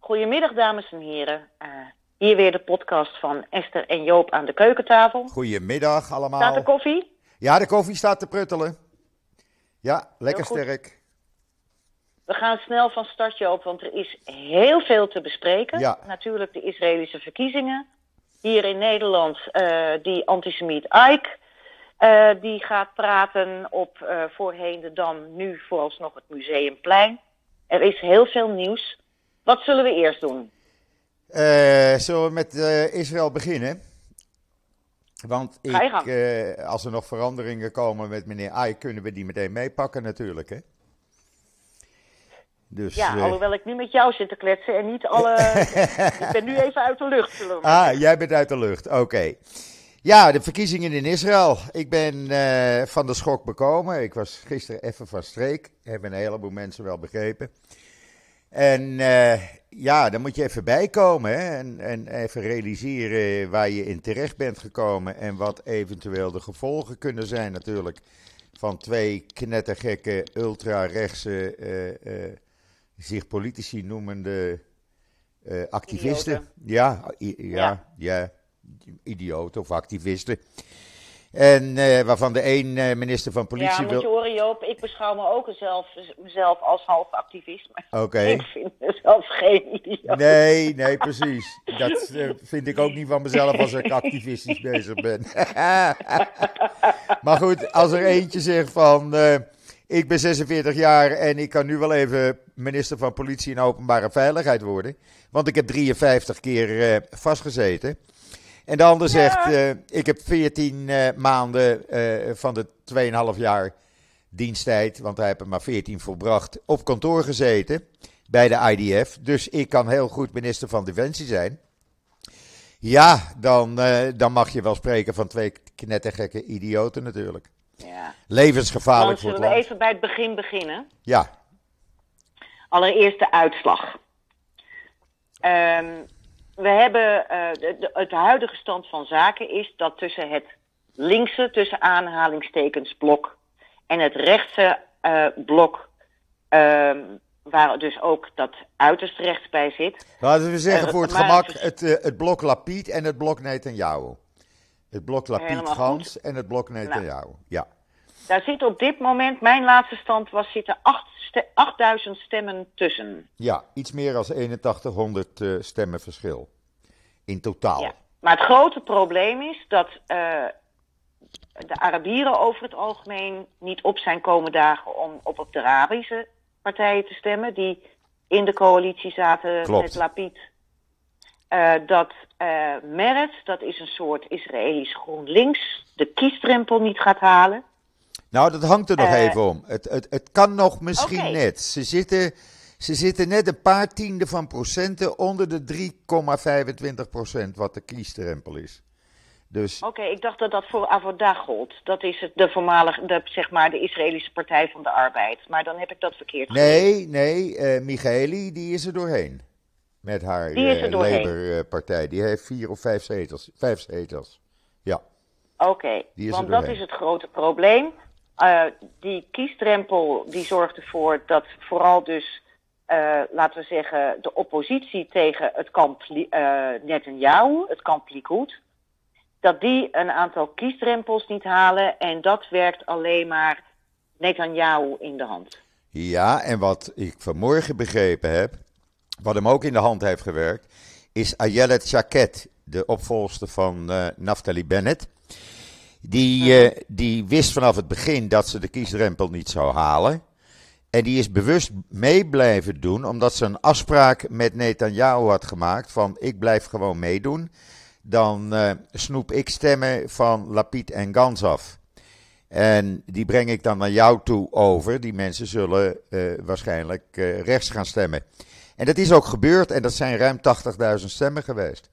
Goedemiddag, dames en heren. Uh, hier weer de podcast van Esther en Joop aan de keukentafel. Goedemiddag allemaal. Staat de koffie? Ja, de koffie staat te pruttelen. Ja, lekker sterk. We gaan snel van start, Joop, want er is heel veel te bespreken. Ja. Natuurlijk de Israëlische verkiezingen. Hier in Nederland uh, die antisemiet Ike. Uh, die gaat praten op uh, voorheen de Dam, nu vooralsnog het Museumplein. Er is heel veel nieuws. Wat zullen we eerst doen? Uh, zullen we met Israël beginnen? Want ik, als er nog veranderingen komen met meneer Ay, kunnen we die meteen meepakken natuurlijk, hè? Dus, ja, alhoewel ik nu met jou zit te kletsen en niet alle... ik ben nu even uit de lucht, Ah, jij bent uit de lucht, oké. Ja, de verkiezingen in Israël. Ik ben uh, van de schok bekomen. Ik was gisteren even van streek. Hebben een heleboel mensen wel begrepen. En uh, ja, dan moet je even bijkomen hè? En, en even realiseren waar je in terecht bent gekomen. En wat eventueel de gevolgen kunnen zijn natuurlijk. Van twee knettergekke, ultra-rechtse, uh, zich politici noemende activisten. Ja, ja, ja. ja idioten of activisten. En uh, waarvan de een uh, minister van Politie wil... Ja, moet je horen Joop, ik beschouw me ook zelf, mezelf als half activist. Oké. Okay. Ik vind mezelf geen idioot. Nee, nee, precies. Dat uh, vind ik ook niet van mezelf als ik activistisch bezig ben. maar goed, als er eentje zegt van... ik ben 46 jaar en ik kan nu wel even minister van Politie en Openbare Veiligheid worden. Want ik heb 53 keer vastgezeten. En de ander zegt, uh, ik heb 14 uh, eh, maanden uh, van de 2,5 jaar diensttijd, want hij heeft er maar 14 volbracht, op kantoor gezeten bij de IDF. Dus ik kan heel goed minister van Defensie zijn. Ja, dan, dan mag je wel spreken van twee knettergekke idioten natuurlijk. Ja. Levensgevaarlijk voor het land. Zullen we even bij het begin beginnen? Ja. Allereerst de uitslag. Um, we hebben, uh, de, het huidige stand van zaken is dat tussen het linkse, tussen aanhalingstekens, blok en het rechtse uh, blok, uh, waar dus ook dat uiterst rechts bij zit. Laten we zeggen voor het gemak het, het blok Lapid en het blok Netanyahu. Het blok Lapid Gans en het blok. Netanyahu, nou, ja. Daar zit op dit moment, mijn laatste stand was, zitten 8000 stemmen tussen. Ja, iets meer dan 8100 uh, stemmen verschil. In totaal. Ja. Maar het grote probleem is dat uh, de Arabieren over het algemeen niet op zijn komen dagen om op, op de Arabische partijen te stemmen. Die in de coalitie zaten Klopt. met Lapid. Uh, dat uh, Meretz, dat is een soort Israëlisch GroenLinks, de kiesdrempel niet gaat halen. Nou, dat hangt er nog uh, even om. Het, het, het kan nog misschien okay. net. Ze zitten, ze zitten net een paar tienden van procenten onder de 3,25 procent wat de kiesdrempel is. Dus... Oké, okay, ik dacht dat dat voor Avoda gold. Dat is het, de voormalige, de, zeg maar, de Israëlische Partij van de Arbeid. Maar dan heb ik dat verkeerd Nee, gezien. nee, uh, Michaeli, die is er doorheen. Met haar uh, Labour-partij. Die heeft vier of vijf zetels. Vijf zetels. Ja. Oké, okay, want dat is het grote probleem. Uh, die kiesdrempel die zorgt ervoor dat vooral dus, uh, laten we zeggen, de oppositie tegen het kamp uh, Netanyahu, het kamp Likud, dat die een aantal kiesdrempels niet halen en dat werkt alleen maar Netanyahu in de hand. Ja, en wat ik vanmorgen begrepen heb, wat hem ook in de hand heeft gewerkt, is Ayelet Shaked, de opvolgster van Naftali Bennett. Die, uh, die wist vanaf het begin dat ze de kiesdrempel niet zou halen. En die is bewust mee blijven doen, omdat ze een afspraak met Netanyahu had gemaakt van ik blijf gewoon meedoen. Dan uh, snoep ik stemmen van Lapid en Gans af. En die breng ik dan naar jou toe over. Die mensen zullen uh, waarschijnlijk rechts gaan stemmen. En dat is ook gebeurd en dat zijn ruim 80.000 stemmen geweest.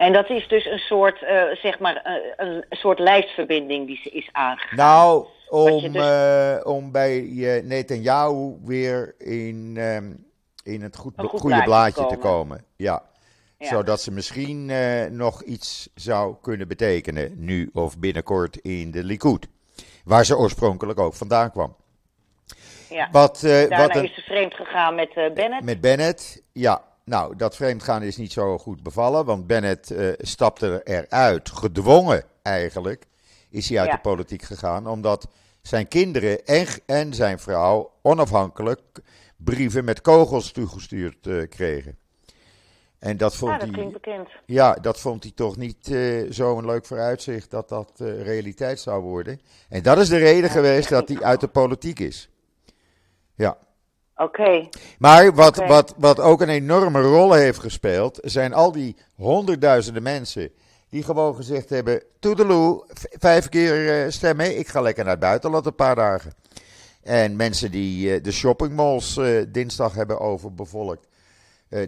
En dat is dus een soort, uh, zeg maar, uh, een soort lijstverbinding die ze is aangegaan. Nou, om, dus... uh, om bij Netanyahu weer in, um, in het goed, goed goede blaadje te komen. Te komen. Ja. ja. Zodat ze misschien nog iets zou kunnen betekenen, nu of binnenkort in de Likud. Waar ze oorspronkelijk ook vandaan kwam. Ja. Wat, Daarna wat een, is ze vreemd gegaan met Bennett. Met Bennett, ja. Nou, dat vreemdgaan is niet zo goed bevallen, want Bennett uh, stapte eruit, gedwongen eigenlijk, is hij uit Ja. de politiek gegaan, omdat zijn kinderen en, en zijn vrouw onafhankelijk brieven met kogels toegestuurd eh, kregen. En dat vond Ja, dat hij, bekend. ja, dat vond hij toch niet eh, zo'n leuk vooruitzicht dat dat realiteit zou worden. En dat is de reden geweest dat hij uit de politiek is. Ja. Oké. Maar wat, wat, wat ook een enorme rol heeft gespeeld, zijn al die honderdduizenden mensen die gewoon gezegd hebben: Toedeloe, vijf keer eh, stemmen, ik ga lekker naar het buitenland een paar dagen. En mensen die eh, de shoppingmalls eh, dinsdag hebben overbevolkt.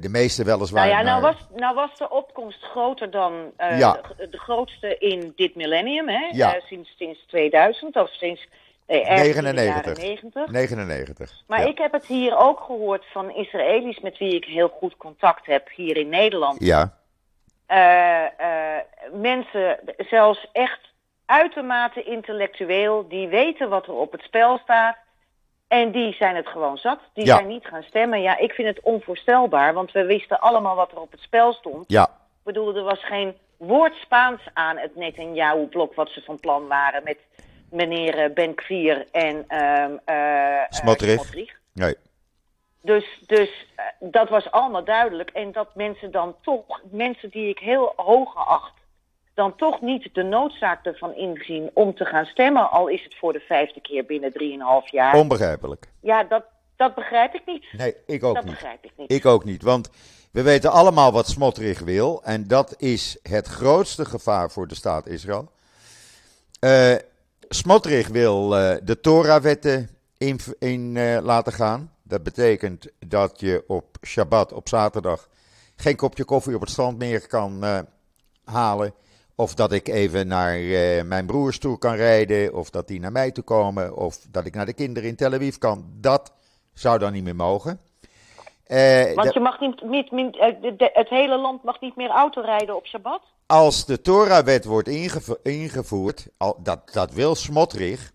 De meeste weliswaar. Nou ja, nou was, nou was de opkomst groter dan Ja. de, de grootste in dit millennium, hè? Ja. Sinds, sinds 2000 of sinds eh, ergens in de 99. jaren 90. 99. Maar ja. ik heb het hier ook gehoord van Israëli's met wie ik heel goed contact heb hier in Nederland. Ja, Eh, eh, mensen, zelfs echt uitermate intellectueel, die weten wat er op het spel staat. En die zijn het gewoon zat. Die Ja. zijn niet gaan stemmen. Ja, ik vind het onvoorstelbaar, want we wisten allemaal wat er op het spel stond. ja, Ik bedoel, er was geen woord Spaans aan het Netanyahu-blok wat ze van plan waren met meneer eh, Ben Kvier en ehm eh, eh, Smotrich. Nee. Dus, dus dat was allemaal duidelijk. En dat mensen dan toch, mensen die ik heel hoog acht, dan toch niet de noodzaak ervan inzien om te gaan stemmen. Al is het voor de vijfde keer binnen drieënhalf jaar. Onbegrijpelijk. Ja, dat, dat begrijp ik niet. Nee, ik ook dat niet. begrijp ik niet. Ik ook niet, want we weten allemaal wat Smotrich wil. En dat is het grootste gevaar voor de staat Israël. Eh Smotrich wil eh, de Torah-wetten in, in eh, laten gaan. Dat betekent dat je op Shabbat, op zaterdag, geen kopje koffie op het strand meer kan eh, halen. Of dat ik even naar mijn broers toe kan rijden. Of dat die naar mij toe komen. Of dat ik naar de kinderen in Tel Aviv kan. Dat zou dan niet meer mogen. Eh, Want je mag niet, niet, niet- eh, de- de- het hele land mag niet meer autorijden op Shabbat. als de Torah-wet wordt ingevo- ingevoerd, al, dat, dat wil Smotrich.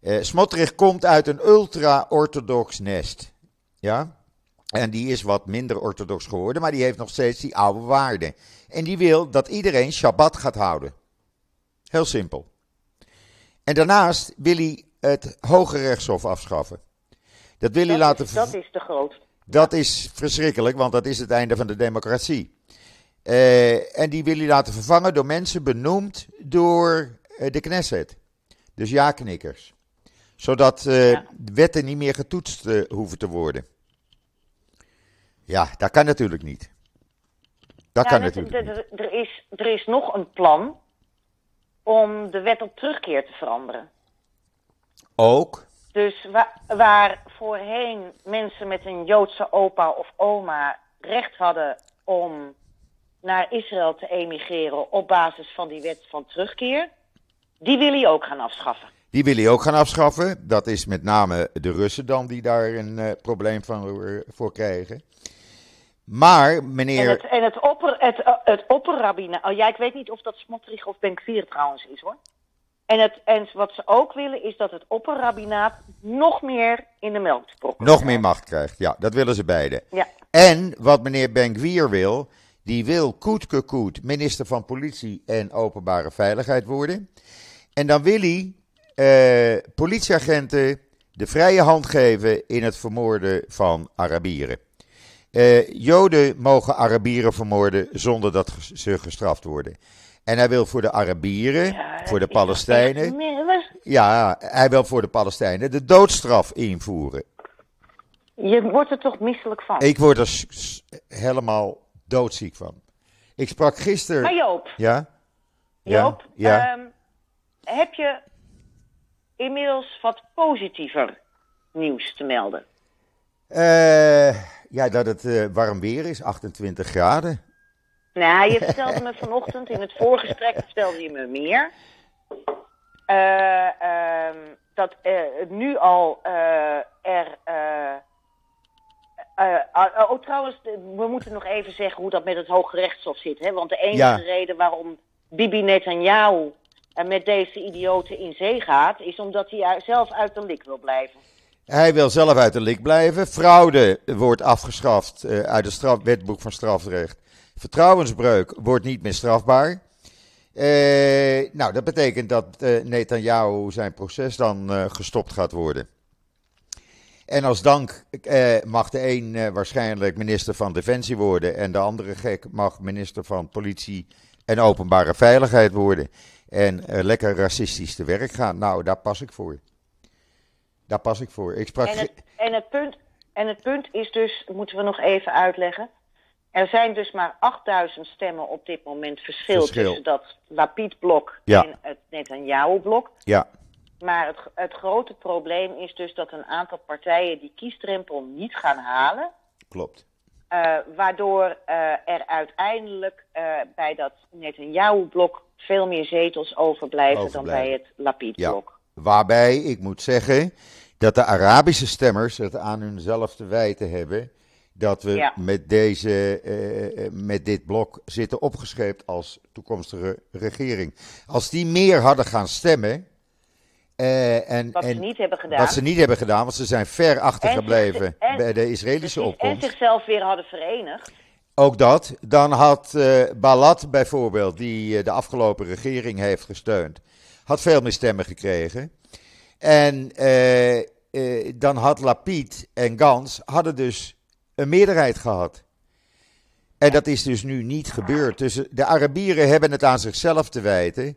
Eh Smotrich komt uit een ultra-orthodox nest. Ja? En die is wat minder orthodox geworden, maar die heeft nog steeds die oude waarden. En die wil dat iedereen Shabbat gaat houden. Heel simpel. En daarnaast wil hij het Hoge Rechtshof afschaffen. Dat wil hij laten is, dat is de grootste. Dat is verschrikkelijk, want dat is het einde van de democratie. Eh, en die wil hij laten vervangen door mensen benoemd door eh, de Knesset. Dus ja-knikkers. Zodat eh, Ja. wetten niet meer getoetst hoeven te worden. Ja, dat kan natuurlijk niet. Dat Ja, kan het- natuurlijk er- niet. er, is, er is nog een plan om de wet op terugkeer te veranderen. Ook, Dus wa- waar voorheen mensen met een Joodse opa of oma recht hadden om naar Israël te emigreren op basis van die wet van terugkeer, die wil hij ook gaan afschaffen. die wil hij ook gaan afschaffen. Dat is met name de Russen dan die daar een eh, probleem van, voor krijgen. Maar, En meneer... het, en het, opper, het, eh, het opperrabbinaat, oh ja, ik weet niet of dat Smotrich of Benkvier trouwens is hoor. En, het, en wat ze ook willen is dat het opperrabbinaat nog meer in de melk proppen nog meer macht krijgt. Ja, dat willen ze beide. Ja. En wat meneer Ben-Gvir wil, die wil koet koet minister van Politie en Openbare Veiligheid worden. En dan wil hij eh, politieagenten de vrije hand geven in het vermoorden van Arabieren. Eh, Joden mogen Arabieren vermoorden zonder dat ze gestraft worden. En hij wil voor de Arabieren, Ja, voor de Palestijnen, was- ja, hij wil voor de Palestijnen de doodstraf invoeren. Je wordt er toch misselijk van. Ik word er helemaal doodziek van. Ik sprak gisteren. Maar Joop, Ja? Joop Ja? ehm, heb je inmiddels wat positiever nieuws te melden? Eh, ja, dat het eh, warm weer is, 28 graden. Nou, je vertelde me vanochtend in het voorgesprek vertelde je me meer. Eh, ehm, dat eh, nu al eh, er. oh, trouwens, we moeten nog even zeggen hoe dat met het Hoge Rechtshof zit. Hè? Want de enige Ja. reden waarom Bibi Netanyahu met deze idioten in zee gaat, is omdat hij zelf uit de lik wil blijven. Hij wil zelf uit de lik blijven. Fraude wordt afgeschaft uit het straf, wetboek van strafrecht. Vertrouwensbreuk wordt niet meer strafbaar. Uh, nou, dat betekent dat uh, Netanyahu zijn proces dan gestopt gaat worden. En als dank mag de een waarschijnlijk minister van Defensie worden en de andere gek mag minister van Politie en Openbare Veiligheid worden. En lekker racistisch te werk gaan. Nou, daar pas ik voor. Daar pas ik voor. Ik sprak... en, het, en, het punt, en het punt is dus, moeten we nog even uitleggen. Er zijn dus maar 8000 stemmen op dit moment verschil, verschil. tussen dat Lapid-blok en het Netanyahu-blok. Ja. Maar het, het grote probleem is dus dat een aantal partijen die kiesdrempel niet gaan halen. Klopt. Uh, waardoor uh, er uiteindelijk uh, bij dat Netanyahu-blok veel meer zetels overblijven, overblijven. dan bij het Lapid-blok. Ja. Waarbij, ik moet zeggen, dat de Arabische stemmers het aan hunzelf te wijten hebben dat we met, deze, uh, met dit blok zitten opgescheept als toekomstige regering. Als die meer hadden gaan stemmen. Uh, en, wat en, ze niet hebben gedaan. Wat ze niet hebben gedaan, want ze zijn ver achtergebleven bij de Israëlische opkomst. En zichzelf weer hadden verenigd. Ook dat. Dan had uh, Balat bijvoorbeeld, die de afgelopen regering heeft gesteund, had veel meer stemmen gekregen. En dan had Lapid en Gans hadden dus een meerderheid gehad. En dat is dus nu niet gebeurd. Dus de Arabieren hebben het aan zichzelf te wijten.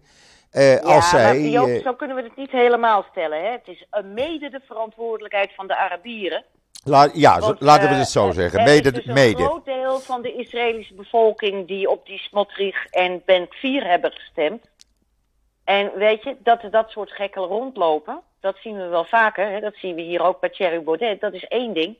Uh, ja, als zij, Joop, zo kunnen we het niet helemaal stellen. Hè? Het is mede de verantwoordelijkheid van de Arabieren. La, ja, Want, laten we het zo zeggen. Mede, is dus een mede. groot deel van de Israëlische bevolking die op die Smotrich en Ben 4 hebben gestemd. En weet je, dat er dat soort gekken rondlopen, dat zien we wel vaker. Hè? Dat zien we hier ook bij Thierry Baudet. Dat is één ding.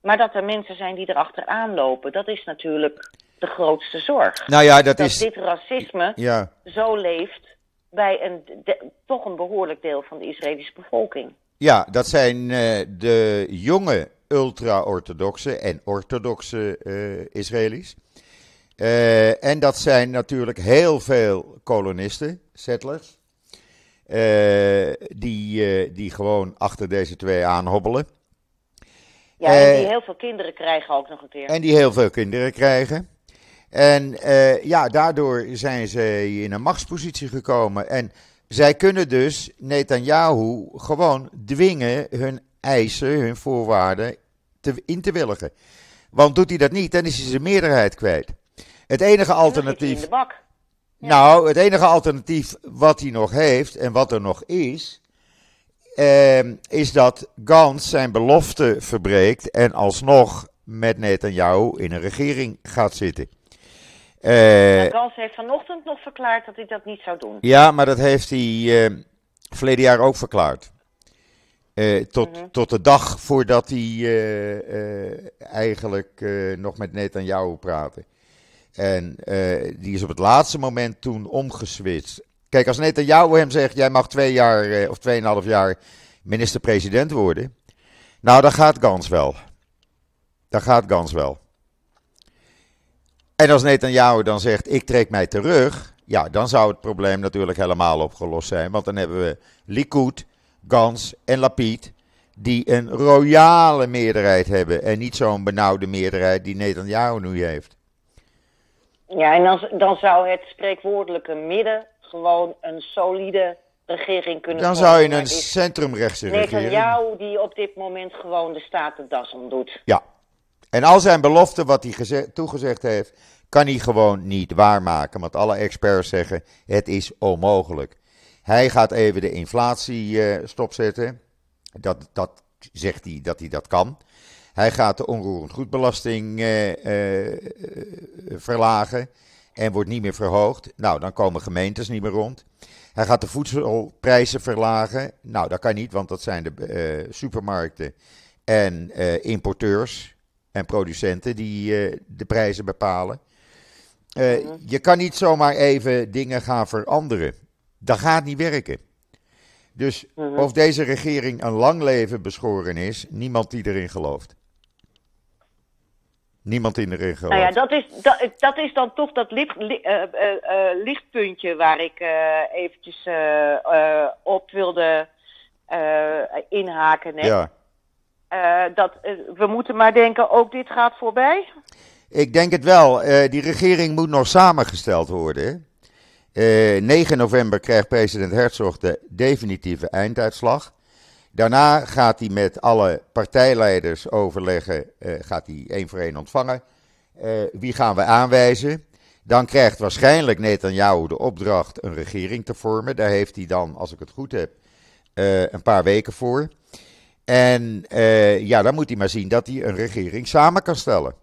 Maar dat er mensen zijn die erachteraan lopen, dat is natuurlijk de grootste zorg. Nou ja, dat, dat is... dit racisme ja. zo leeft bij een, de, toch een behoorlijk deel van de Israëlische bevolking. Ja, dat zijn uh, de jonge ultra-orthodoxe en orthodoxe uh, Israëli's. Uh, en dat zijn natuurlijk heel veel kolonisten, settlers. die, die gewoon achter deze twee aanhobbelen. Ja, en die heel veel kinderen krijgen ook nog een keer. En die heel veel kinderen krijgen. En uh, ja, daardoor zijn ze in een machtspositie gekomen. En zij kunnen dus Netanyahu gewoon dwingen hun eisen, hun voorwaarden te, in te willigen. Want doet hij dat niet, dan is hij zijn meerderheid kwijt. Het enige alternatief. In de bak. Ja. Nou, het enige alternatief wat hij nog heeft en wat er nog is, uh, is dat Gans zijn belofte verbreekt en alsnog met Netanyahu in een regering gaat zitten. Uh, Gans heeft vanochtend nog verklaard dat hij dat niet zou doen. Ja, maar dat heeft hij uh, verleden jaar ook verklaard. Uh, tot, -hmm. tot de dag voordat hij eigenlijk nog met Netanyahu praatte. En die is op het laatste moment toen omgeswitcht. Kijk, als Netanyahu hem zegt, jij mag twee jaar of tweeënhalf jaar minister-president worden. Nou, dan gaat Gans wel. Dan gaat Gans wel. En als Netanyahu dan zegt, ik trek mij terug, ja, dan zou het probleem natuurlijk helemaal opgelost zijn. Want dan hebben we Likud, Gans en Lapid, die een royale meerderheid hebben. En niet zo'n benauwde meerderheid die Netanyahu nu heeft. Ja, en dan, dan zou het spreekwoordelijke midden gewoon een solide regering kunnen Dan zou je een centrumrechtse regering... Netanyahu die op dit moment gewoon de staat de das omdoet. Ja. En al zijn beloften wat hij toegezegd heeft, kan hij gewoon niet waarmaken. Want alle experts zeggen, het is onmogelijk. Hij gaat even de inflatie uh, stopzetten. Dat, dat zegt hij dat hij dat kan. Hij gaat de onroerend goedbelasting uh, uh, verlagen en wordt niet meer verhoogd. Nou, dan komen gemeentes niet meer rond. Hij gaat de voedselprijzen verlagen. Nou, dat kan niet, want dat zijn de uh, supermarkten en uh, importeurs en producenten die uh, de prijzen bepalen. -huh. Je kan niet zomaar even dingen gaan veranderen. Dat gaat niet werken. Dus -huh. of deze regering een lang leven beschoren is, niemand die erin gelooft. Niemand in de regio. Nou ja, dat is, dat, dat is dan toch dat licht, li, uh, uh, uh, lichtpuntje waar ik eventjes op wilde inhaken. Ja. dat, we moeten maar denken, ook dit gaat voorbij? Ik denk het wel. die regering moet nog samengesteld worden. 9 november krijgt president Herzog de definitieve einduitslag. Daarna gaat hij met alle partijleiders overleggen, gaat hij één voor één ontvangen. wie gaan we aanwijzen? Dan krijgt waarschijnlijk Netanyahu de opdracht een regering te vormen. Daar heeft hij dan, als ik het goed heb, uh, een paar weken voor. En ja, dan moet hij maar zien dat hij een regering samen kan stellen.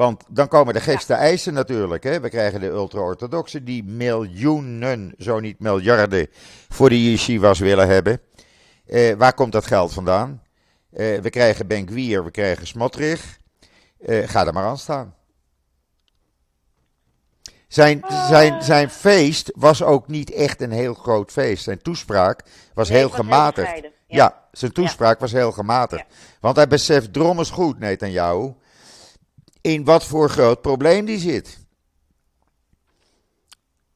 Want dan komen de gekste eisen natuurlijk. Hè. We krijgen de ultra-orthodoxen die miljoenen, zo niet miljarden, voor de yeshivas willen hebben. Uh, waar komt dat geld vandaan? we krijgen Benkwier, we krijgen Smotrich. ga er maar aan staan. Zijn, zijn, zijn feest was ook niet echt een heel groot feest. Zijn toespraak was heel gematigd. ja. zijn toespraak was heel gematigd. Want hij beseft drommels goed, jou, in wat voor groot probleem die zit.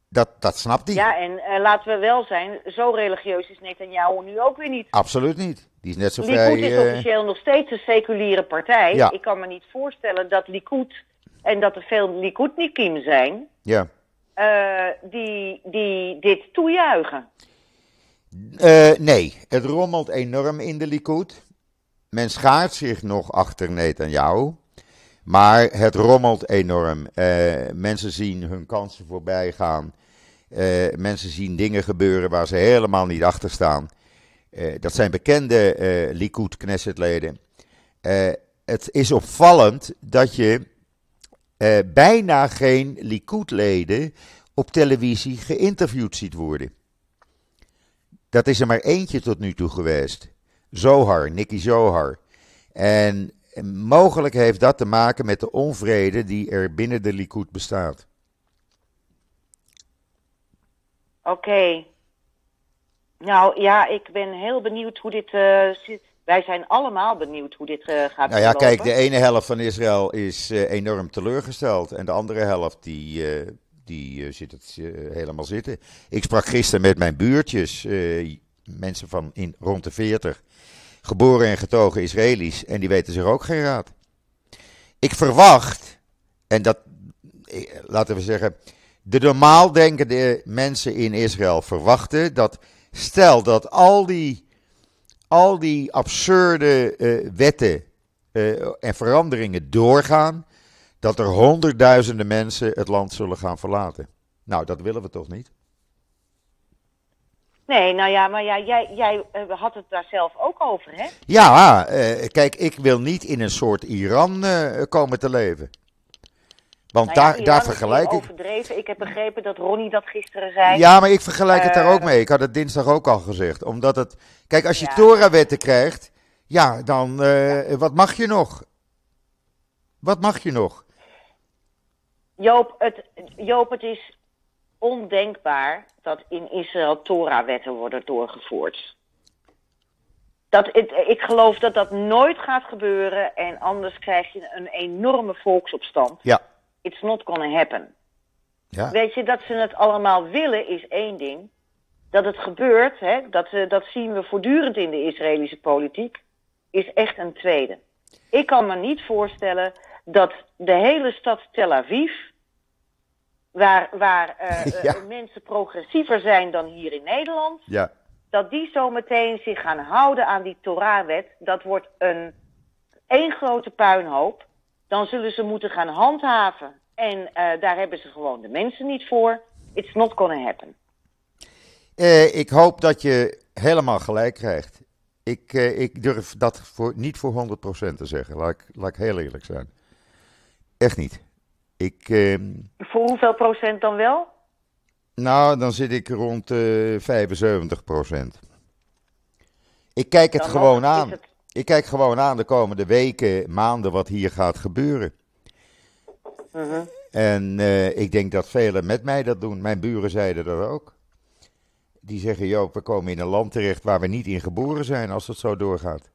Dat, dat snapt hij. Ja, en uh, laten we wel zijn, zo religieus is Netanyahu nu ook weer niet. Absoluut niet. Die is net zo vrij... Likud is uh... officieel nog steeds een seculiere partij. Ja. Ik kan me niet voorstellen dat Likud en dat er veel Likudnikim zijn ja. Uh, die, die dit toejuichen. Nee, het rommelt enorm in de Likud. Men schaart zich nog achter Netanyahu. Maar het rommelt enorm. Uh, mensen zien hun kansen voorbij gaan. mensen zien dingen gebeuren waar ze helemaal niet achter staan. dat zijn bekende Likud-Knessetleden. het is opvallend dat je uh, bijna geen Likud-leden op televisie geïnterviewd ziet worden. Dat is er maar eentje tot nu toe geweest. Zohar, Nicky Zohar. En mogelijk heeft dat te maken met de onvrede die er binnen de Likud bestaat. Oké. Nou ja, ik ben heel benieuwd hoe dit uh, zit wij zijn allemaal benieuwd hoe dit uh, gaat Nou ja, kijk, de ene helft van Israël is uh, enorm teleurgesteld. En de andere helft, die, die zit het helemaal zitten. Ik sprak gisteren met mijn buurtjes, mensen van in, rond de 40. Geboren en getogen Israëli's. En die weten zich ook geen raad. Ik verwacht, en dat, laten we zeggen, de normaal denkende mensen in Israël verwachten dat, stel dat al die al die absurde uh, wetten uh, en veranderingen doorgaan, dat er honderdduizenden mensen het land zullen gaan verlaten. Nou, dat willen we toch niet? Nee, nou ja, maar ja, jij, jij uh, had het daar zelf ook over, hè? Ja, kijk, ik wil niet in een soort Iran komen te leven. Want nou daar, daar vergelijk ik. overdreven. Ik heb begrepen dat Ronnie dat gisteren zei. Ja, maar ik vergelijk het daar ook mee. Ik had het dinsdag ook al gezegd. Omdat het. Kijk, als je ja. Torah-wetten krijgt. Ja, dan. Wat mag je nog? Wat mag je nog? Joop, het, Joop, het is ondenkbaar dat in Israël Torah-wetten worden doorgevoerd. Dat, het, ik geloof dat dat nooit gaat gebeuren en anders krijg je een enorme volksopstand. Ja. It's not gonna happen. Ja. Weet je, dat ze het allemaal willen is één ding. Dat het gebeurt, hè, dat, uh, dat zien we voortdurend in de Israëlische politiek, is echt een tweede. Ik kan me niet voorstellen dat de hele stad Tel Aviv, waar, waar uh, ja. mensen progressiever zijn dan hier in Nederland, ja. dat die zometeen zich gaan houden aan die Torah-wet. Dat wordt een één grote puinhoop dan zullen ze moeten gaan handhaven. En uh, daar hebben ze gewoon de mensen niet voor. It's not gonna happen. Uh, ik hoop dat je helemaal gelijk krijgt. Ik, uh, ik durf dat voor, niet voor 100% te zeggen. Laat ik, laat ik heel eerlijk zijn. Echt niet. Ik, ehm, voor hoeveel procent dan wel? Nou, dan zit ik rond 75%. Ik kijk het dan gewoon aan. Het ik kijk gewoon aan de komende weken, maanden wat hier gaat gebeuren. Uh En uh, ik denk dat velen met mij dat doen. Mijn buren zeiden dat ook. Die zeggen, Joop, we komen in een land terecht waar we niet in geboren zijn als het zo doorgaat.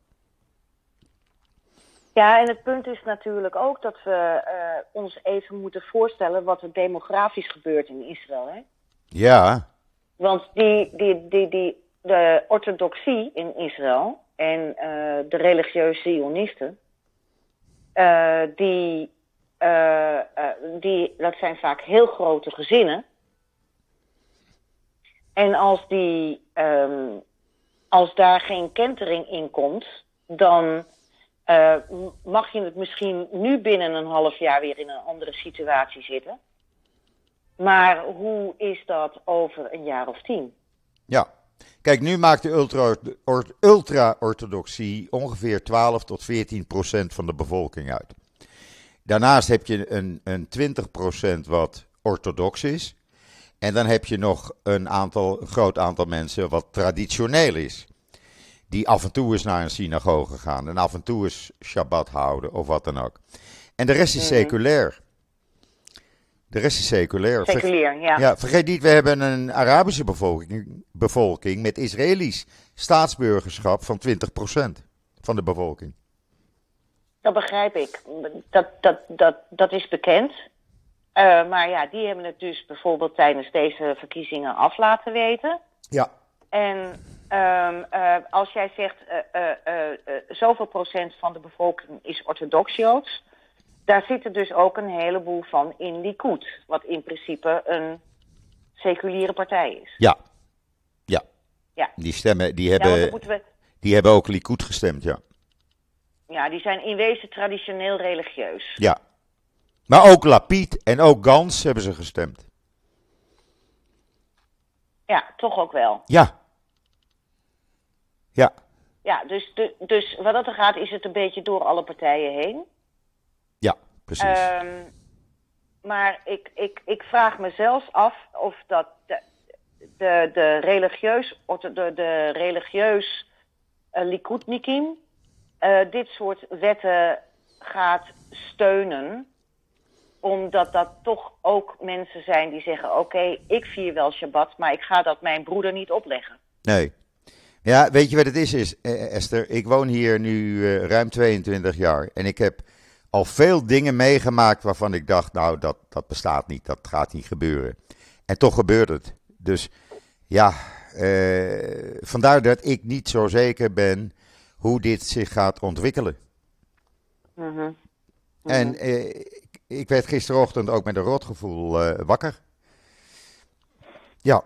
Ja, en het punt is natuurlijk ook dat we uh, ons even moeten voorstellen wat er demografisch gebeurt in Israël. Hè? Ja. Want die, die, die, die, de orthodoxie in Israël, en de religieuze Zionisten, die, die, dat zijn vaak heel grote gezinnen. En als, die, ehm, als daar geen kentering in komt, dan uh, mag je het misschien nu binnen een half jaar weer in een andere situatie zitten. Maar hoe is dat over een jaar of tien? Ja, kijk, nu maakt de ultra-orthodoxie ongeveer 12 tot 14 procent van de bevolking uit. Daarnaast heb je een, een 20 procent wat orthodox is. En dan heb je nog een aantal, groot aantal mensen wat traditioneel is. Die af en toe eens naar een synagoge gaan en af en toe eens Shabbat houden of wat dan ook. En de rest is mhm. seculair. De rest is seculair. Seculier, ja. ja. Vergeet niet, we hebben een Arabische bevolking, bevolking met Israëlisch staatsburgerschap van 20% van de bevolking. Dat begrijp ik. Dat, dat, dat, dat is bekend. Uh, maar ja, die hebben het dus bijvoorbeeld tijdens deze verkiezingen af laten weten. Ja. En um, uh, als jij zegt uh, zoveel procent van de bevolking is orthodox Joods, daar zitten dus ook een heleboel van in Likud, wat in principe een seculiere partij is. Ja. Ja. ja. Die stemmen, die hebben, ja, we... die hebben ook Likud gestemd, ja. Ja, die zijn in wezen traditioneel religieus. Ja. Maar ook Lapid en ook Gans hebben ze gestemd. Ja, toch ook wel. Ja. Ja. Ja, dus, de, dus wat dat er gaat, is het een beetje door alle partijen heen. Ja, precies. Um, maar ik, ik, ik vraag me zelfs af of dat de, de, de religieus, de, de religieus uh, Likudnikim uh, dit soort wetten gaat steunen omdat dat toch ook mensen zijn die zeggen: Oké, ik vier wel Shabbat, maar ik ga dat mijn broeder niet opleggen. Nee. Ja, weet je wat het is, is eh, eh, Esther? Ik woon hier nu uh, ruim 22 jaar en ik heb al veel dingen meegemaakt waarvan ik dacht: Nou, dat, dat bestaat niet, dat gaat niet gebeuren. En toch gebeurt het. Dus ja, vandaar dat ik niet zo zeker ben hoe dit zich gaat ontwikkelen. -hmm. En ik werd gisterochtend ook met een rotgevoel uh, wakker. Ja.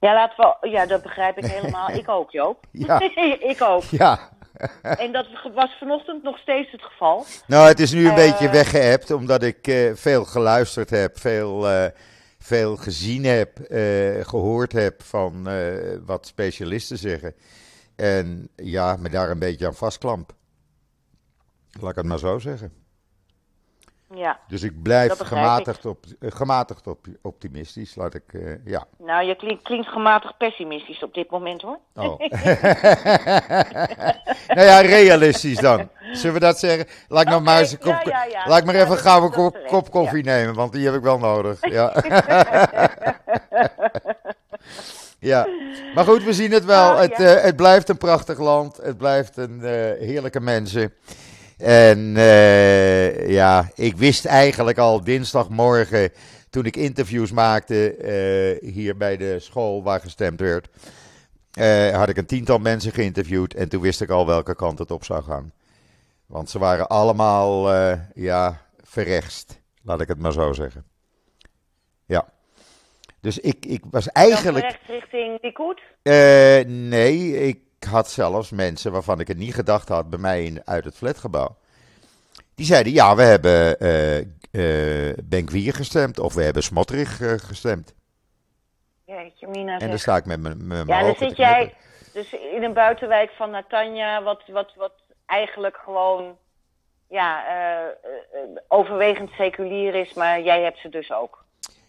Ja, laten we, ja, dat begrijp ik helemaal. ik ook, Joop. Ja. ik ook. Ja. en dat was vanochtend nog steeds het geval. Nou, het is nu een uh, beetje weggeëpt, omdat ik uh, veel geluisterd heb, veel, uh, veel gezien heb, gehoord heb van wat specialisten zeggen. En ja, me daar een beetje aan vastklamp. Laat ik het maar zo zeggen. Ja, dus ik blijf gematigd, Op, eh, gematigd op, optimistisch, laat ik, uh, ja. Nou, je klinkt, klinkt gematigd pessimistisch op dit moment, hoor. Oh. nou ja, realistisch dan. Zullen we dat zeggen? Laat ik nog maar eens een kop, ja, ja, laat ik maar even gauw een kop, kop koffie nemen, want die heb ik wel nodig. Ja. ja, maar goed, we zien het wel. Oh, het, uh, het blijft een prachtig land. Het blijft een uh, heerlijke mensen. En uh, ja, ik wist eigenlijk al dinsdagmorgen, toen ik interviews maakte uh, hier bij de school waar gestemd werd, uh, had ik een tiental mensen geïnterviewd en toen wist ik al welke kant het op zou gaan. Want ze waren allemaal, ja, verrechtst, laat ik het maar zo zeggen. Ja. Dus ik, ik was eigenlijk. Rechts richting Likud? nee, ik had zelfs mensen waarvan ik het niet gedacht had bij mij in, uit het flatgebouw. Die zeiden, ja, we hebben uh, uh, Benkwier gestemd of we hebben Smotrig uh, gestemd. Jeetje, Mina. En dan sta ik met mijn Ja, dan zit jij dus in een buitenwijk van Natanja, wat, wat, wat eigenlijk gewoon ja, overwegend seculier is, maar jij hebt ze dus ook.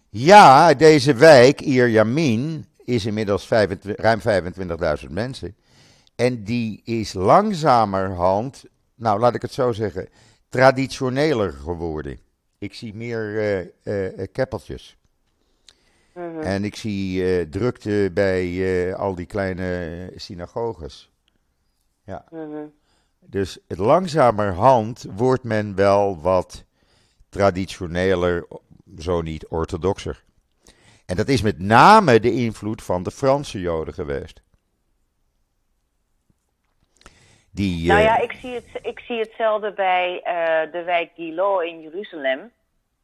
Ja, deze wijk, Ierjamin, is inmiddels 25, ruim 25.000 mensen. En die is langzamerhand, nou laat ik het zo zeggen, traditioneler geworden. Ik zie meer uh, uh, keppeltjes. Mhm. En ik zie drukte bij al die kleine synagoges. Ja. Mhm. Dus het langzamerhand wordt men wel wat traditioneler, zo niet orthodoxer. En dat is met name de invloed van de Franse Joden geweest. Die, Nou eh, ja, ik zie, het, ik zie hetzelfde bij eh, de wijk Gilo in Jeruzalem.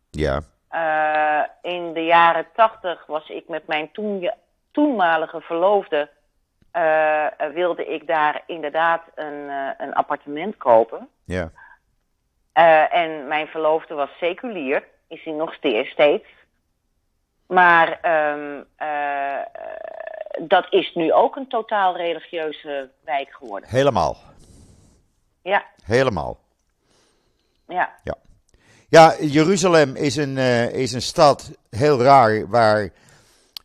ja, Eh, in de jaren tachtig was ik met mijn toen, toenmalige verloofde. eh, wilde ik daar inderdaad een, eh, een appartement kopen. ja, Eh, en mijn verloofde was seculier, is hij nog steeds. steeds. Maar ehm, eh, eh, dat is nu ook een totaal religieuze wijk geworden. helemaal. Ja, Helemaal. ja. Ja. Ja, Jeruzalem is een, eh, is een stad, heel raar, waar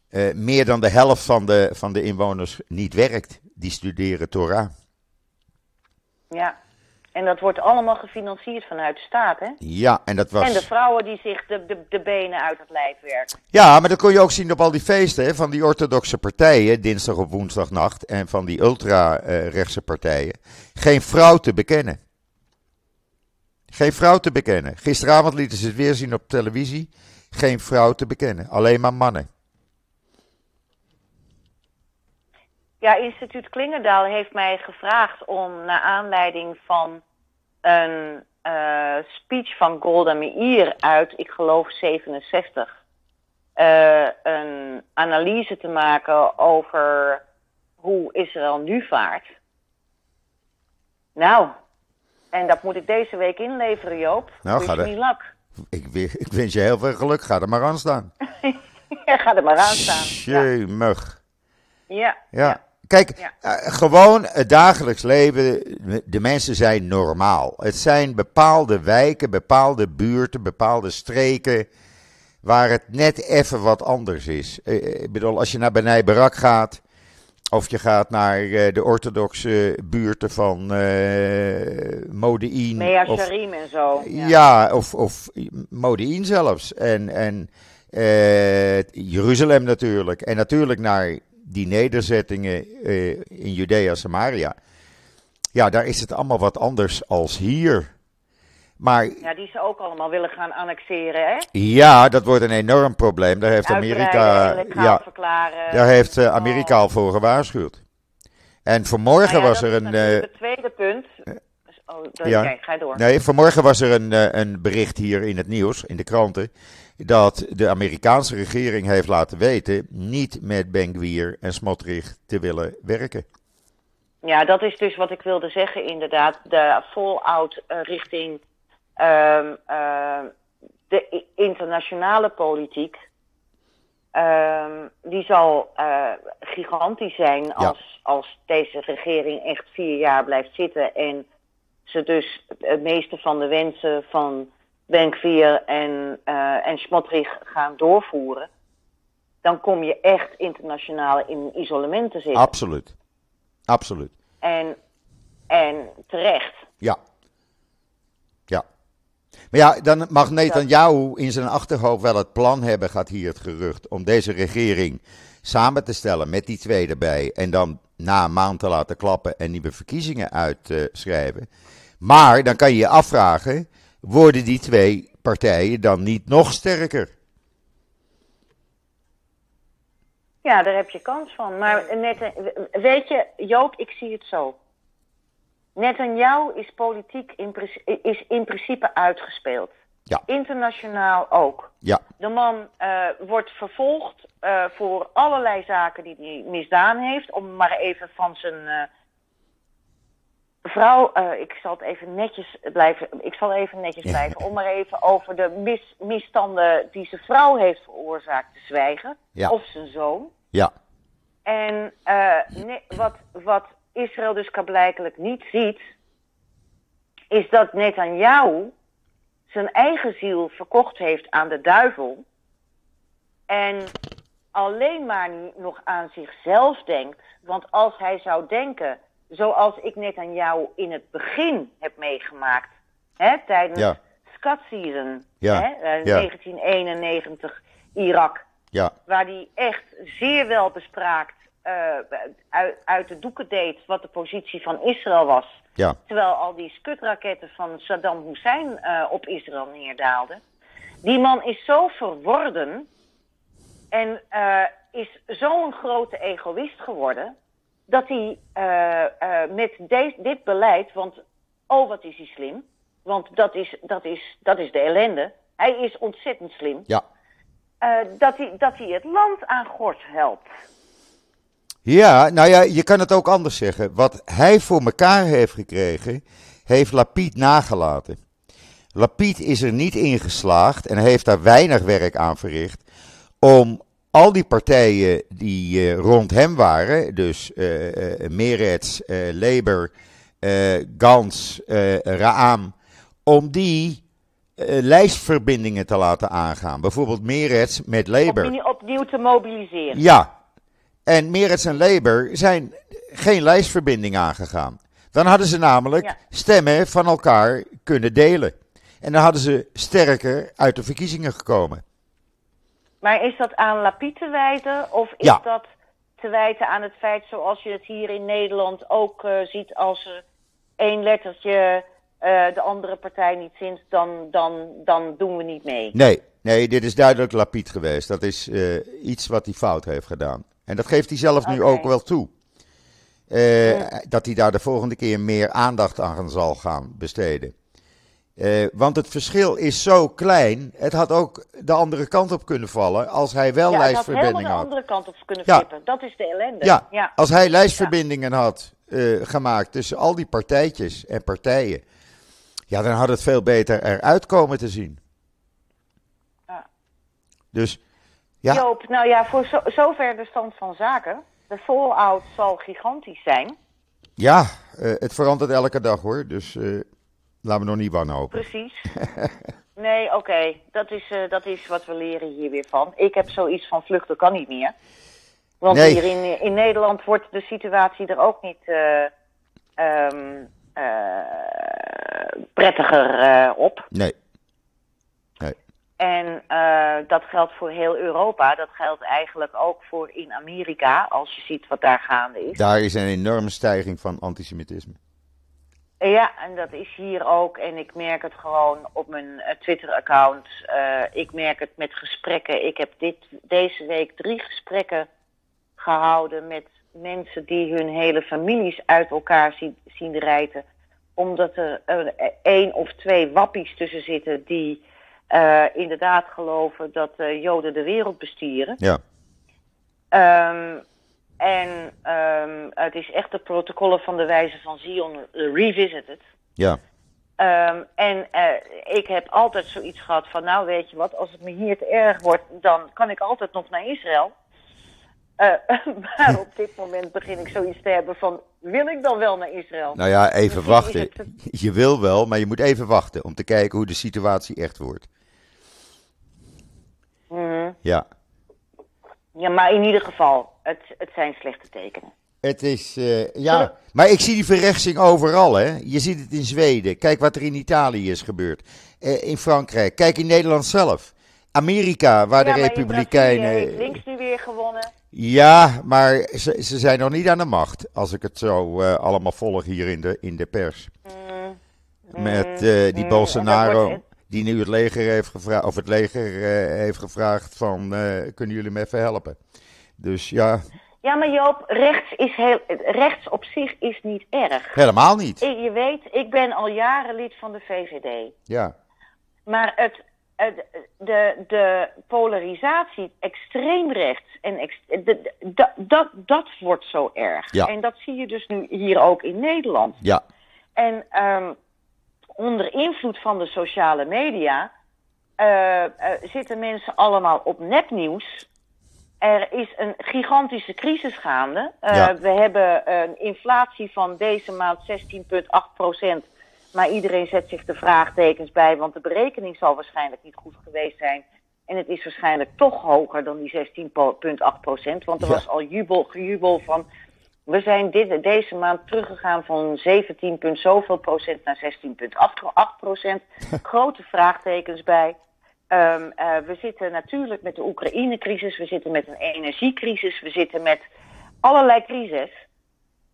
eh, meer dan de helft van de, van de inwoners niet werkt. Die studeren Torah. Ja, en dat wordt allemaal gefinancierd vanuit de staat, hè? Ja, en dat was... En de vrouwen die zich de, de, de benen uit het lijf werken. Ja, maar dat kon je ook zien op al die feesten hè, van die orthodoxe partijen, dinsdag of woensdagnacht, en van die ultra-rechtse partijen. Geen vrouw te bekennen. Geen vrouw te bekennen. Gisteravond lieten ze het weer zien op televisie. Geen vrouw te bekennen. Alleen maar mannen. Ja, instituut Klingendaal heeft mij gevraagd om naar aanleiding van een eh, speech van Golda Meir uit, ik geloof 67, eh, een analyse te maken over hoe Israël nu vaart. Nou, en dat moet ik deze week inleveren, Joop. Nou, ga. Ik, wens je heel veel geluk. Ga er maar aan staan. Ja, ga er maar aan staan. Ja. Ja. Kijk, Ja. eh, gewoon het dagelijks leven, de mensen zijn normaal. Het zijn bepaalde wijken, bepaalde buurten, bepaalde streken waar het net even wat anders is. Eh, eh, Ik bedoel, als je naar Benai Barak gaat, of je gaat naar de orthodoxe buurten van eh Modein. Mea of, Sharim en zo. ja. of, of Modein zelfs. En, en Jeruzalem natuurlijk. En natuurlijk naar die nederzettingen eh, in Judea Samaria. Ja, daar is het allemaal wat anders als hier. Maar Ja, die ze ook allemaal willen gaan annexeren, hè? ja, dat wordt een enorm probleem. Daar heeft Amerika, ja, verklaren. daar heeft eh, Oh. Amerika al voor gewaarschuwd. En vanmorgen Nou ja, was er een. eh, Het tweede punt. Dus- Oh, dat, ja. kijk, ga door. Nee, vanmorgen was er een, een bericht hier in het nieuws, in de kranten, dat de Amerikaanse regering heeft laten weten niet met Ben-Gvir en Smotrich te willen werken. Ja, dat is dus wat ik wilde zeggen, inderdaad. De fallout eh, richting ehm, ehm, de internationale politiek. ehm, die zal eh, gigantisch zijn als, als deze regering echt vier jaar blijft zitten. En ze dus het meeste van de wensen van Benkvier en, eh en gaan doorvoeren. Dan kom je echt internationaal in isolement te zitten. Absoluut. Absoluut. En, en terecht. Ja. Ja. Maar ja, dan mag Netanyahu in zijn achterhoofd wel het plan hebben, gaat hier het gerucht, om deze regering samen te stellen met die twee erbij. En dan na een maand te laten klappen en nieuwe verkiezingen uitschrijven. Maar dan kan je je afvragen, worden die twee partijen dan niet nog sterker? Ja, daar heb je kans van. Maar net, weet je, Joop, ik zie het zo. Netanyahu is politiek in, is in principe uitgespeeld. Ja. Internationaal ook. Ja, De man eh, wordt vervolgd eh, voor allerlei zaken die hij misdaan heeft. Om maar even van zijn vrouw, eh, ik zal het even netjes blijven, ik zal even netjes blijven, om maar even over de mis, misstanden die zijn vrouw heeft veroorzaakt te zwijgen. Ja. Of zijn zoon. ja, En eh, ne- wat, wat Israël dus blijkelijk niet ziet, is dat Netanyahu zijn eigen ziel verkocht heeft aan de duivel. En alleen maar nog aan zichzelf denkt. Want als hij zou denken, zoals ik Netanyahu in het begin heb meegemaakt, hè, tijdens Ja. Scott Season, Ja, hè, eh, ja. 1991, Irak ja, waar hij echt zeer wel bespraakt eh, uit, uit de doeken deed wat de positie van Israël was. ja, Terwijl al die skutraketten van Saddam Hussein eh, op Israël neerdaalden. Die man is zo verworden en eh, is zo'n grote egoïst geworden. Dat hij met dit beleid, want oh wat is hij slim, want dat is, dat is, dat is de ellende. Hij is ontzettend slim. Ja. dat, hij, dat hij het land aan gort helpt. Ja, nou ja, je kan het ook anders zeggen. Wat hij voor elkaar heeft gekregen, heeft Lapid nagelaten. Lapid is er niet in geslaagd en heeft daar weinig werk aan verricht om al die partijen die uh, rond hem waren, dus uh, uh, Meretz, Labour, Gans, Raam, om die lijstverbindingen te laten aangaan. Bijvoorbeeld Meretz met Labour. Opnieuw, opnieuw te mobiliseren. Ja, en Meretz en Labour zijn geen lijstverbinding aangegaan. Dan hadden ze namelijk stemmen van elkaar kunnen delen. En dan hadden ze sterker uit de verkiezingen gekomen. Maar is dat aan Lapid te wijten? Of is dat te wijten aan het feit zoals je het hier in Nederland ook uh, ziet als er één lettertje uh, de andere partij niet vindt, dan, dan, dan doen we niet mee? Nee, nee dit is duidelijk Lapid geweest. Dat is uh, iets wat hij fout heeft gedaan. En dat geeft hij zelf nu ook wel toe. Dat hij daar de volgende keer meer aandacht aan zal gaan besteden. Uh, want het verschil is zo klein. Het had ook de andere kant op kunnen vallen. als hij wel ja, lijstverbindingen had. Ja, de andere kant op kunnen flippen. Ja. Dat is de ellende. Ja, ja. als hij lijstverbindingen had uh, gemaakt. tussen al die partijtjes en partijen. ja, dan had het veel beter eruit komen te zien. Ja. Dus ja. Joop, nou ja, voor zo, zover de stand van zaken. De fallout zal gigantisch zijn. Ja, uh, het verandert elke dag hoor. Dus laten we nog niet wanhopen. Precies. nee, oké. Okay. Dat, is, uh, dat is wat we leren hier weer van. Ik heb zoiets van vluchten kan niet meer. Want nee. hier in, in Nederland wordt de situatie er ook niet um, prettiger op. Nee. En uh, dat geldt voor heel Europa. Dat geldt eigenlijk ook voor in Amerika, als je ziet wat daar gaande is. Daar is een enorme stijging van antisemitisme. Ja, en dat is hier ook. En ik merk het gewoon op mijn uh, Twitter-account. Uh, ik merk het met gesprekken. Ik heb dit, deze week drie gesprekken gehouden met mensen die hun hele families uit elkaar zien, zien rijten. Omdat er één of twee wappies tussen zitten die uh, inderdaad geloven dat uh, Joden de wereld bestieren. Ja. Um, en um, het is echt de protocollen van de wijze van Zion revisited. Ja. Um, en ik heb altijd zoiets gehad van, nou weet je wat, als het me hier te erg wordt, dan kan ik altijd nog naar Israël. maar op dit moment begin ik zoiets te hebben van, wil ik dan wel naar Israël? Nou ja, even wachten. Je wil wel, maar je moet even wachten om te kijken hoe de situatie echt wordt. Mm. Ja. Ja, maar in ieder geval, het, het zijn slechte tekenen. Het is, uh, ja, maar ik zie die verrechtsing overal, hè. Je ziet het in Zweden. Kijk wat er in Italië is gebeurd. Uh, in Frankrijk. Kijk in Nederland zelf. Amerika, waar ja, de Republikeinen... heeft links nu weer gewonnen. Ja, maar ze, ze, zijn nog niet aan de macht. Als ik het zo uh, allemaal volg hier in de, in de pers. Mm. Met die mm. Bolsonaro die nu het leger heeft gevraagd, of het leger uh, heeft gevraagd van, uh, kunnen jullie me even helpen? Dus ja. Ja, maar Joop, rechts, is heel, rechts op zich is niet erg. Helemaal niet. Ik, je weet, ik ben al jaren lid van de VVD. Ja. Maar het, het de, de polarisatie extreem rechts en ex, de, de, dat, dat wordt zo erg. Ja. En dat zie je dus nu hier ook in Nederland. Ja. En um, onder invloed van de sociale media uh, uh, zitten mensen allemaal op nepnieuws. Er is een gigantische crisis gaande. Uh, ja. We hebben een inflatie van deze maand 16,8 procent. Maar iedereen zet zich de vraagtekens bij, want de berekening zal waarschijnlijk niet goed geweest zijn. En het is waarschijnlijk toch hoger dan die 16,8 procent. Want er ja. was al jubel, gejubel van we zijn dit, deze maand teruggegaan van 17, zoveel procent naar 16,8 procent. Grote vraagtekens bij. Um, uh, we zitten natuurlijk met de Oekraïne-crisis, we zitten met een energiecrisis, we zitten met allerlei crisis.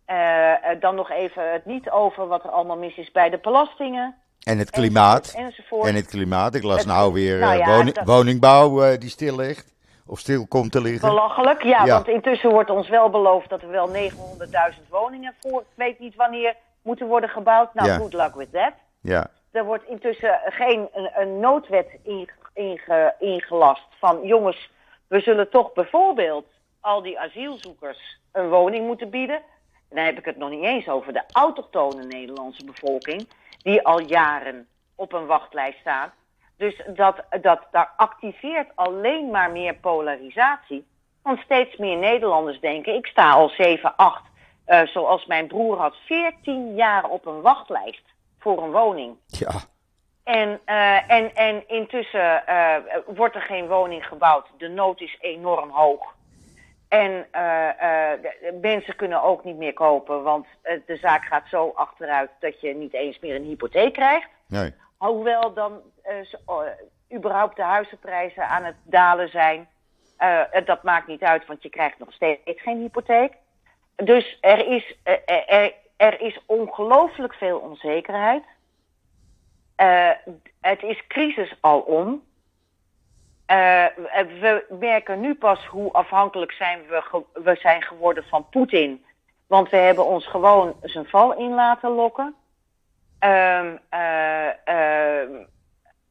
Uh, uh, dan nog even het niet over wat er allemaal mis is bij de belastingen. En het klimaat. Enzovoort. En het klimaat. Ik las het, nou weer nou ja, woning, woningbouw die stil ligt. Of stil komt te liggen. Belachelijk, ja, want intussen wordt ons wel beloofd dat er wel 900.000 woningen voor, ik weet niet wanneer, moeten worden gebouwd. Nou, good luck with that. Ja. Er wordt intussen geen een, een noodwet inge, ingelast van jongens, we zullen toch bijvoorbeeld al die asielzoekers een woning moeten bieden. En dan heb ik het nog niet eens over de autochtone Nederlandse bevolking, die al jaren op een wachtlijst staat. Dus dat, dat, daar activeert alleen maar meer polarisatie. Want steeds meer Nederlanders denken, ik sta al 7, 8, uh, zoals mijn broer had, 14 jaar op een wachtlijst voor een woning. Ja. En, uh, en, en intussen uh, wordt er geen woning gebouwd. De nood is enorm hoog. En mensen kunnen ook niet meer kopen, want de zaak gaat zo achteruit dat je niet eens meer een hypotheek krijgt. Nee. Hoewel dan überhaupt de huizenprijzen aan het dalen zijn. dat maakt niet uit, want je krijgt nog steeds geen hypotheek. Dus er is, er, er is ongelooflijk veel onzekerheid. het is crisis alom. Uh, we merken nu pas hoe afhankelijk zijn we, we zijn geworden van Poetin. Want we hebben ons gewoon zijn val in laten lokken. Uh, uh,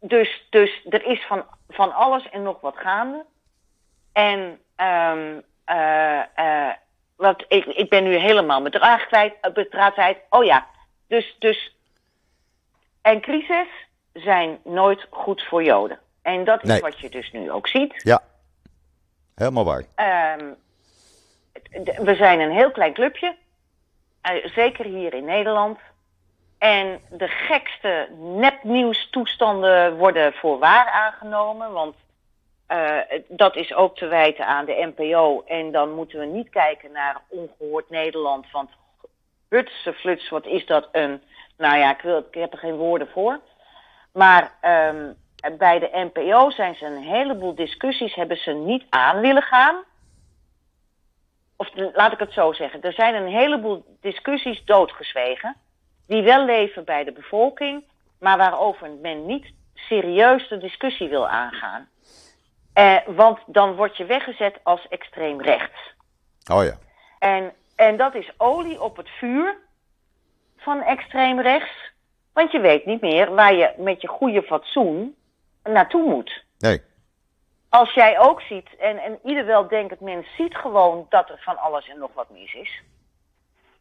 dus, dus er is van, van alles en nog wat gaande. En um, wat, ik, ik ben nu helemaal mijn draad kwijt. Oh ja, dus, dus. En crisis zijn nooit goed voor Joden. En dat is wat je dus nu ook ziet. Ja, helemaal waar. Um, we zijn een heel klein clubje, zeker hier in Nederland. En de gekste nepnieuwstoestanden worden voor waar aangenomen. Want uh, dat is ook te wijten aan de NPO. En dan moeten we niet kijken naar ongehoord Nederland. Want hutse fluts, wat is dat een... Nou ja, ik, wil, ik heb er geen woorden voor. Maar um, bij de NPO zijn ze een heleboel discussies, hebben ze niet aan willen gaan. Of laat ik het zo zeggen, er zijn een heleboel discussies doodgezwegen. Die wel leven bij de bevolking, maar waarover men niet serieus de discussie wil aangaan. Eh, want dan word je weggezet als extreem rechts. Oh ja. En, en dat is olie op het vuur van extreem rechts. Want je weet niet meer waar je met je goede fatsoen naartoe moet. Nee. Als jij ook ziet, en, en ieder wel denkend mens ziet gewoon dat er van alles en nog wat mis is.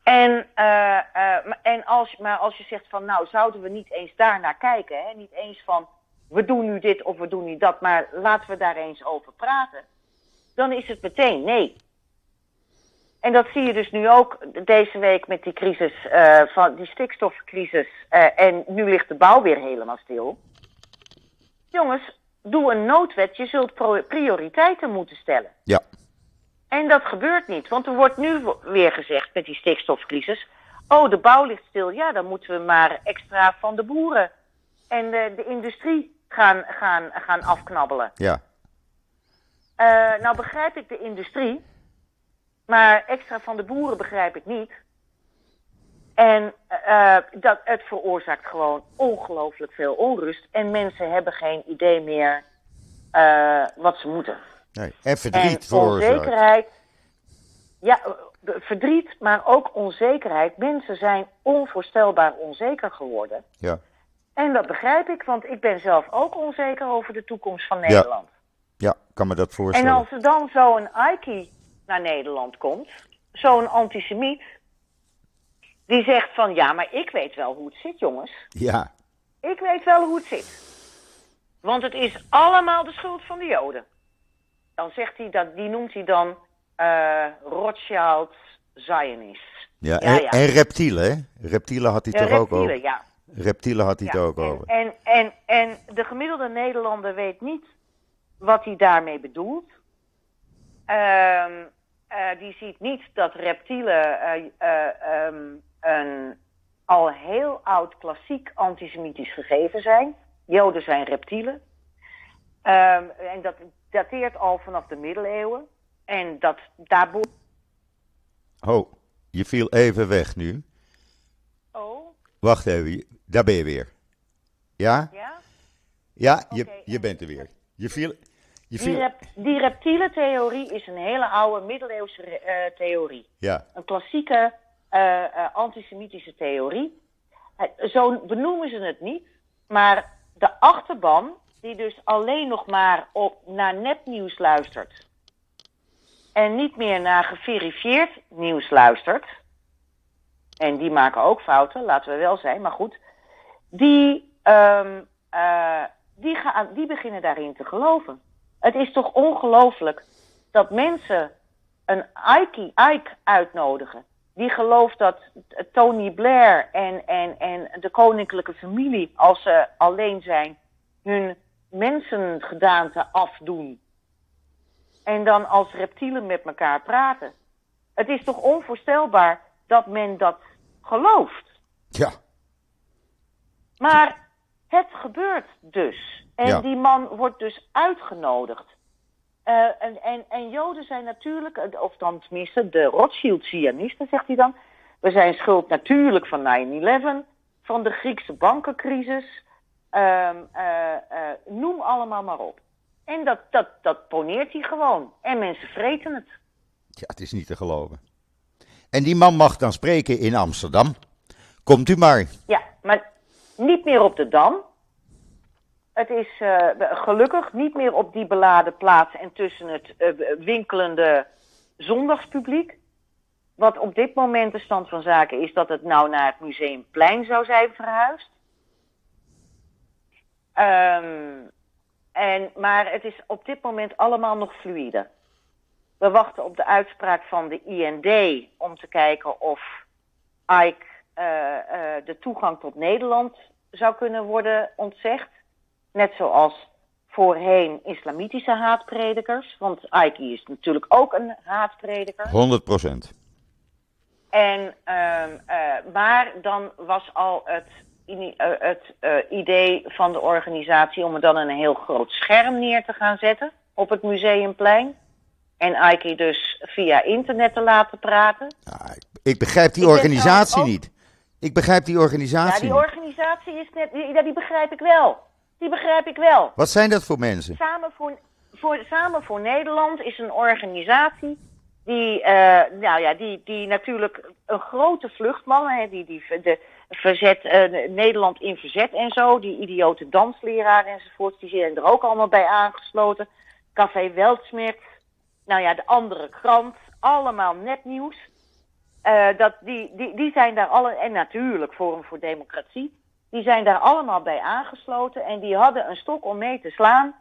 En, uh, uh, en als, maar als je zegt van nou zouden we niet eens daar naar kijken, hè? niet eens van we doen nu dit of we doen nu dat, maar laten we daar eens over praten. Dan is het meteen nee. En dat zie je dus nu ook deze week met die crisis, uh, van die stikstofcrisis. en nu ligt de bouw weer helemaal stil. Jongens, doe een noodwet. Je zult prioriteiten moeten stellen. Ja. En dat gebeurt niet. Want er wordt nu weer gezegd met die stikstofcrisis. Oh, de bouw ligt stil. Ja, dan moeten we maar extra van de boeren en de, de industrie gaan, gaan, gaan afknabbelen. Ja. Uh, nou begrijp ik de industrie. Maar extra van de boeren begrijp ik niet. En uh, dat, het veroorzaakt gewoon ongelooflijk veel onrust. En mensen hebben geen idee meer uh, wat ze moeten. Nee, en verdriet en onzekerheid. Ja, verdriet, maar ook onzekerheid. Mensen zijn onvoorstelbaar onzeker geworden. Ja. En dat begrijp ik, want ik ben zelf ook onzeker over de toekomst van Nederland. Ja, ja kan me dat voorstellen. En als er dan zo'n Aiki naar Nederland komt, zo'n antisemiet, die zegt van ja, maar ik weet wel hoe het zit, jongens. Ja. Ik weet wel hoe het zit. Want het is allemaal de schuld van de Joden. Dan zegt hij dat, die noemt hij dan uh, Rothschild Zionist. Ja, en, ja, en reptielen, hè? Reptielen had hij ja, toch reptielen, ook over? Ja. Reptielen had hij het ook en, over. En, en, en de gemiddelde Nederlander weet niet wat hij daarmee bedoelt. Uh, uh, die ziet niet dat reptielen uh, um, een al heel oud klassiek antisemitisch gegeven zijn. Joden zijn reptielen. Um, en dat dateert al vanaf de middeleeuwen. En dat daar. Oh, je viel even weg nu. Oh. Wacht even, daar ben je weer. Ja? Ja? Ja, je, je bent er weer. Je viel, Die, rep, die reptiele theorie is een hele oude middeleeuwse uh, theorie. Ja. Een klassieke uh, antisemitische theorie. zo benoemen ze het niet, maar de achterban, die dus alleen nog maar op, naar nepnieuws luistert en niet meer naar geverifieerd nieuws luistert, en die maken ook fouten, laten we wel zijn, maar goed, die, um, uh, die, gaan, die beginnen daarin te geloven. Het is toch ongelooflijk dat mensen een Ike, Ike uitnodigen. Die gelooft dat Tony Blair en, en, en de koninklijke familie, als ze alleen zijn, hun mensengedaante afdoen. En dan als reptielen met elkaar praten. Het is toch onvoorstelbaar dat men dat gelooft. Ja. Maar het gebeurt dus. En die man wordt dus uitgenodigd. Uh, en, en, en, Joden zijn natuurlijk, of dan tenminste de Rothschild-Zionisten, zegt hij dan. We zijn schuld natuurlijk van 9-11, van de Griekse bankencrisis. Uh, uh, noem allemaal maar op. En dat, dat, dat poneert hij gewoon. En mensen vreten het. Ja, het is niet te geloven. En die man mag dan spreken in Amsterdam. Komt u maar. Ja, maar niet meer op de Dam. Het is uh, gelukkig niet meer op die beladen plaats en tussen het winkelende zondagspubliek. Wat op dit moment de stand van zaken is dat het nou naar het Museumplein zou zijn verhuisd. Um, en, maar het is op dit moment allemaal nog fluide. We wachten op de uitspraak van de IND om te kijken of Ike uh, uh, de toegang tot Nederland zou kunnen worden ontzegd. Net zoals voorheen islamitische haatpredikers. Want Ike is natuurlijk ook een haatprediker. 100 procent. En, uh, maar dan was al het eh, het uh, idee van de organisatie om er dan een heel groot scherm neer te gaan zetten op het museumplein. En Ike dus via internet te laten praten. Ja, ik, ik, begrijp die organisatie niet. Ik begrijp die organisatie. Ja, die organisatie is net. Die, die begrijp ik wel. Die begrijp ik wel. Wat zijn dat voor mensen? Samen voor, voor, Samen voor Nederland is een organisatie die, uh, nou ja, die, die natuurlijk een grote vluchtman, hè, die, die, de, verzet, uh, Nederland in verzet en zo. Die idiote dansleraar enzovoort, die zijn er ook allemaal bij aangesloten. Café Weltsmit, nou ja, de andere krant, allemaal nepnieuws. Uh, dat, die, die, die zijn daar alle, en natuurlijk Forum voor Democratie, die zijn daar allemaal bij aangesloten en die hadden een stok om mee te slaan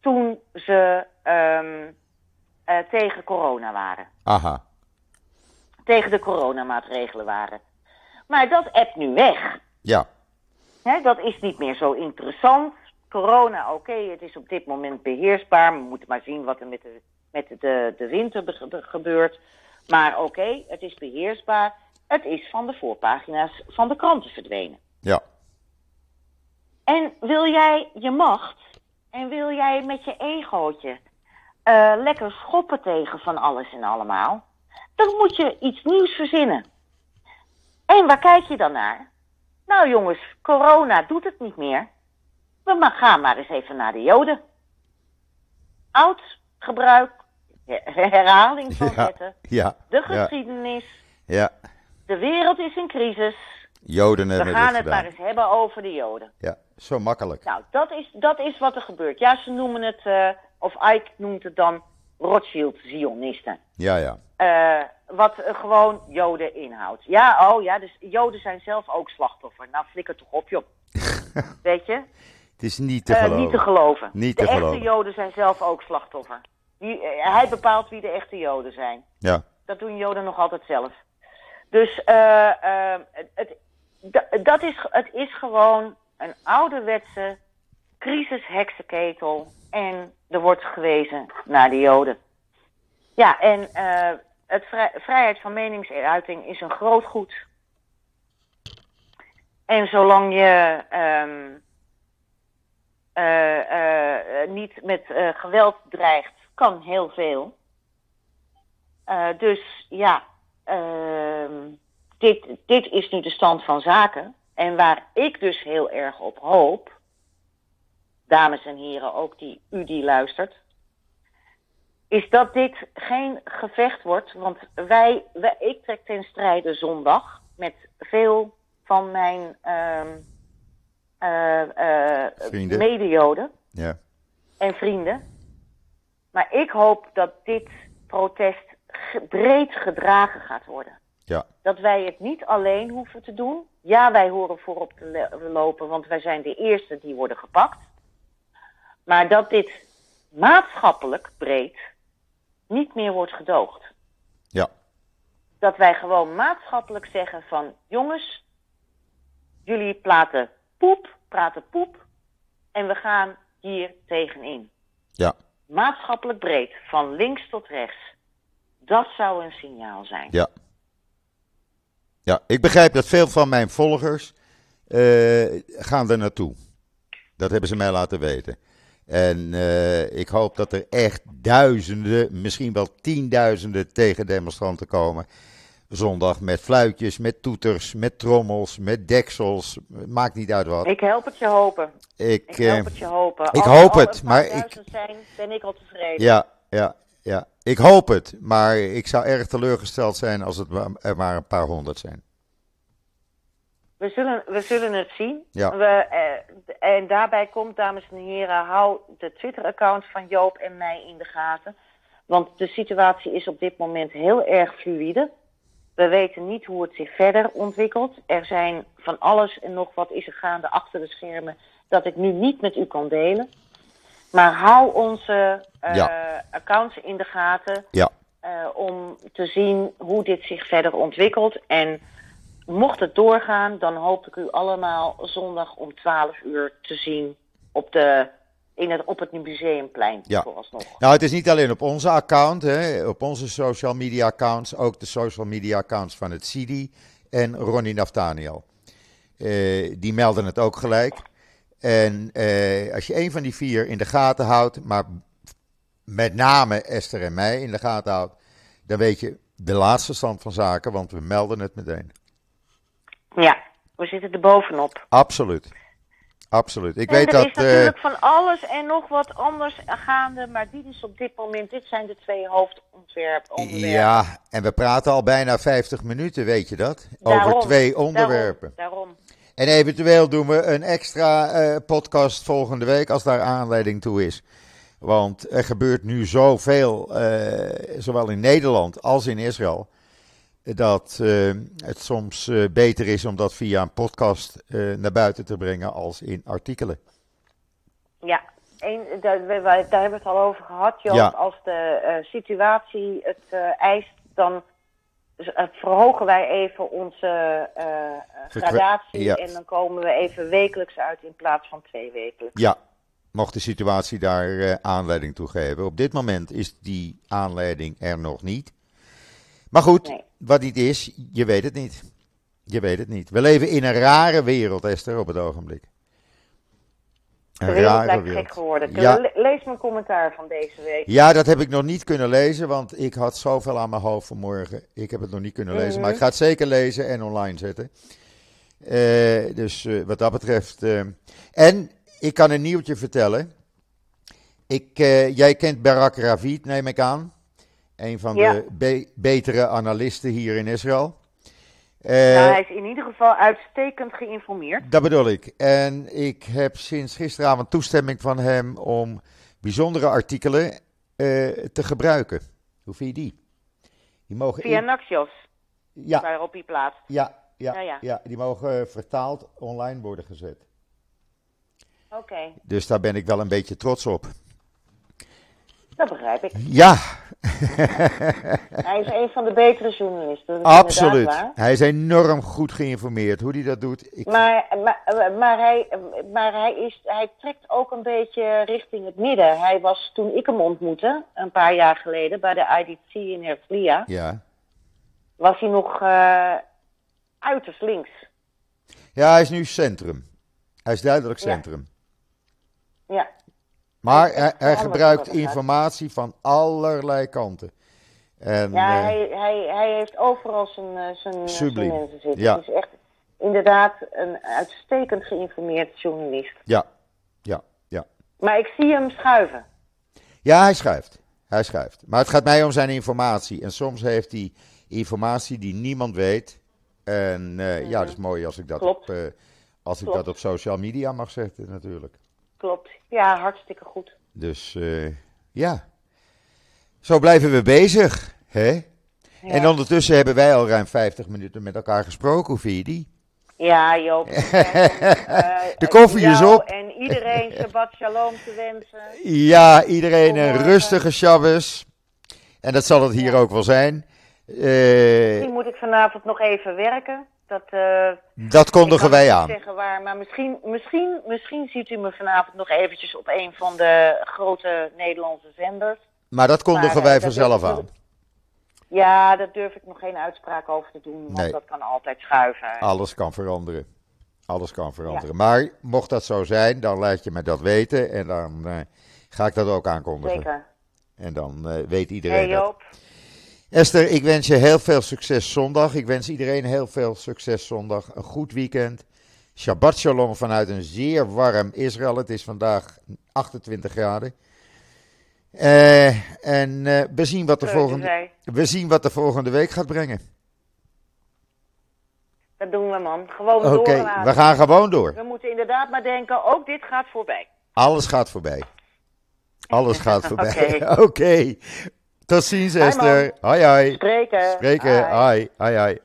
toen ze um, uh, tegen corona waren. Aha. Tegen de coronamaatregelen waren. Maar dat appt nu weg. Ja. dat is niet meer zo interessant. Corona, oké, het is op dit moment beheersbaar. We moeten maar zien wat er met de, met de, de winter gebeurt. Maar oké, het is beheersbaar. Het is van de voorpagina's van de kranten verdwenen. Ja. En wil jij je macht en wil jij met je egootje uh, lekker schoppen tegen van alles en allemaal, dan moet je iets nieuws verzinnen. En waar kijk je dan naar? Nou jongens, corona doet het niet meer. We gaan maar eens even naar de Joden. Oud gebruik, herhaling van wetten, ja, de geschiedenis. Ja. De wereld is in crisis. Joden hebben We gaan het, maar eens hebben over de Joden. Ja, zo makkelijk. Nou, dat is, dat is wat er gebeurt. Ja, ze noemen het, uh, of Ike noemt het dan Rothschild-Zionisten. Ja, ja. Uh, wat uh, gewoon Joden inhoudt. Ja, oh ja, dus Joden zijn zelf ook slachtoffer. Nou, flikker toch op, joh. Weet je? Het is niet te geloven. Uh, niet te geloven. Niet de te echte geloven. Joden zijn zelf ook slachtoffer. Die, hij bepaalt wie de echte Joden zijn. Ja. Dat doen Joden nog altijd zelf. Dus het, dat is, het is gewoon een ouderwetse crisisheksenketel. En er wordt gewezen naar de Joden. Ja, en uh, het vrij, vrijheid van meningsuiting is een groot goed. En zolang je um, uh, uh, niet met geweld dreigt, kan heel veel. dus ja, ehm, dit, dit is nu de stand van zaken. En waar ik dus heel erg op hoop, dames en heren, ook die u die luistert, is dat dit geen gevecht wordt. Want wij, wij ik trek ten strijde zondag met veel van mijn uh, medejoden ja. en vrienden. Maar ik hoop dat dit protest breed gedragen gaat worden. Ja. Dat wij het niet alleen hoeven te doen. Ja, wij horen voorop te lopen, want wij zijn de eerste die worden gepakt. Maar dat dit maatschappelijk breed niet meer wordt gedoogd. Ja. Dat wij gewoon maatschappelijk zeggen van jongens, jullie praten poep, praten poep en we gaan hier tegenin. Ja. Maatschappelijk breed, van links tot rechts. Dat zou een signaal zijn. Ja. Ja, ik begrijp dat veel van mijn volgers uh, gaan er naartoe. Dat hebben ze mij laten weten. En uh, ik hoop dat er echt duizenden, misschien wel tienduizenden tegendemonstranten komen. Zondag met fluitjes, met toeters, met trommels, met deksels. Maakt niet uit wat. Ik help het je hopen. Ik, ik help het je hopen. Ik Als hoop het, maar ik. zijn, ben ik al tevreden. Ja, ja, ja. Ik hoop het, maar ik zou erg teleurgesteld zijn als het er maar een paar honderd zijn. We zullen, we zullen het zien. Ja. We, eh, en daarbij komt, dames en heren, hou de Twitter-account van Joop en mij in de gaten. Want de situatie is op dit moment heel erg fluïde. We weten niet hoe het zich verder ontwikkelt. Er zijn van alles en nog wat is er gaande achter de schermen dat ik nu niet met u kan delen. Maar hou onze uh, accounts in de gaten ja. uh, om te zien hoe dit zich verder ontwikkelt. En mocht het doorgaan, dan hoop ik u allemaal zondag om 12 uur te zien op, de, in het, op het museumplein. Ja. Vooralsnog. Nou, het is niet alleen op onze account, hè, op onze social media accounts, ook de social media accounts van het CIDI en Ronnie Naftaniel. Uh, die melden het ook gelijk. En uh, als je een van die vier in de gaten houdt, maar met name Esther en mij in de gaten houdt, dan weet je de laatste stand van zaken, want we melden het meteen. Ja, we zitten er bovenop. Absoluut. Absoluut. Ik en weet er dat. is natuurlijk van alles en nog wat anders gaande, maar dit is op dit moment, dit zijn de twee hoofdontwerpen. Ja, en we praten al bijna 50 minuten, weet je dat? Over twee onderwerpen. Daarom, daarom. En eventueel doen we een extra uh, podcast volgende week als daar aanleiding toe is. Want er gebeurt nu zoveel, uh, zowel in Nederland als in Israël, dat uh, het soms beter is om dat via een podcast naar buiten te brengen als in artikelen. Ja, een, daar, daar, hebben we het al over gehad, Joop. Ja. Als de situatie het eist, dan verhogen wij even onze gradatie ja. en dan komen we even wekelijks uit in plaats van twee wekelijks. Ja, mocht de situatie daar aanleiding toe geven. Op dit moment is die aanleiding er nog niet. Maar goed, nee. wat niet is, je weet het niet. Je weet het niet. We leven in een rare wereld, Esther, op het ogenblik. Een de wereld gek geworden. Ja. Lees mijn commentaar van deze week. Ja, dat heb ik nog niet kunnen lezen, want ik had zoveel aan mijn hoofd vanmorgen. Ik heb het nog niet kunnen lezen, mm -hmm. maar ik ga het zeker lezen en online zetten. Uh, dus uh, wat dat betreft. Uh, en ik kan een nieuwtje vertellen. Ik, jij kent Barak Ravid, neem ik aan. Een van ja. de be betere analisten hier in Israël. Uh, nou, hij is in ieder geval uitstekend geïnformeerd. Dat bedoel ik. En ik heb sinds gisteravond toestemming van hem om bijzondere artikelen uh, te gebruiken. Hoe vind je die? die mogen Via in... Naxios, ja. waarop hij plaatst. Ja, ja, ja, ja. ja, die mogen vertaald online worden gezet. Oké. Okay. Dus daar ben ik wel een beetje trots op. Dat begrijp ik. Ja. hij is een van de betere journalisten. Dat Absoluut. Hij is enorm goed geïnformeerd. Hoe hij dat doet. Ik... Maar, maar, maar, hij, maar hij, is, hij trekt ook een beetje richting het midden. Hij was toen ik hem ontmoette, een paar jaar geleden, bij de IDC in Herzliya. Ja. Was hij nog uh, uiterst links. Ja, hij is nu centrum. Hij is duidelijk centrum. Ja. ja. Maar hij, hij gebruikt informatie van allerlei kanten. En, ja, uh, hij, hij, hij heeft overal zijn, zijn, zijn mensen zitten. Ja. Het is echt inderdaad een uitstekend geïnformeerd journalist. Ja, ja, ja. Maar ik zie hem schuiven. Ja, hij schuift. Hij schuift. Maar het gaat mij om zijn informatie. En soms heeft hij informatie die niemand weet. En uh, ja, dat is mooi als ik dat, op, uh, als ik dat op social media mag zetten, natuurlijk. Klopt. Ja, hartstikke goed. Dus uh, ja, zo blijven we bezig. Hè? Ja. En ondertussen hebben wij al ruim 50 minuten met elkaar gesproken. Hoe vind je die? Ja, Joop. de koffie is op. En iedereen Shabbat Shalom te wensen. Ja, iedereen een rustige Shabbos. En dat zal het hier ja. ook wel zijn. Uh, misschien moet ik vanavond nog even werken. Dat, uh, dat kondigen wij aan. Zeggen waar, maar misschien, misschien, misschien ziet u me vanavond nog eventjes op een van de grote Nederlandse zenders. Maar dat kondigen maar, wij uh, vanzelf aan. Ja, daar durf ik nog geen uitspraak over te doen, want nee. dat kan altijd schuiven. Alles kan veranderen. Alles kan veranderen. Ja. Maar mocht dat zo zijn, dan laat je me dat weten en dan uh, ga ik dat ook aankondigen. Zeker. En dan uh, weet iedereen hey, Joop. dat. Esther, ik wens je heel veel succes zondag. Ik wens iedereen heel veel succes zondag. Een goed weekend. Shabbat shalom vanuit een zeer warm Israël. Het is vandaag 28 graden. Uh, en uh, we, zien wat de volgende, we zien wat de volgende week gaat brengen. Dat doen we, man. Gewoon Oké, okay, we gaan gewoon door. We moeten inderdaad maar denken, ook dit gaat voorbij. Alles gaat voorbij. Alles gaat voorbij. Oké. Okay. okay. Tot ziens, Esther. Hoi, hoi. Spreken. Spreken. Hoi, hoi, hoi.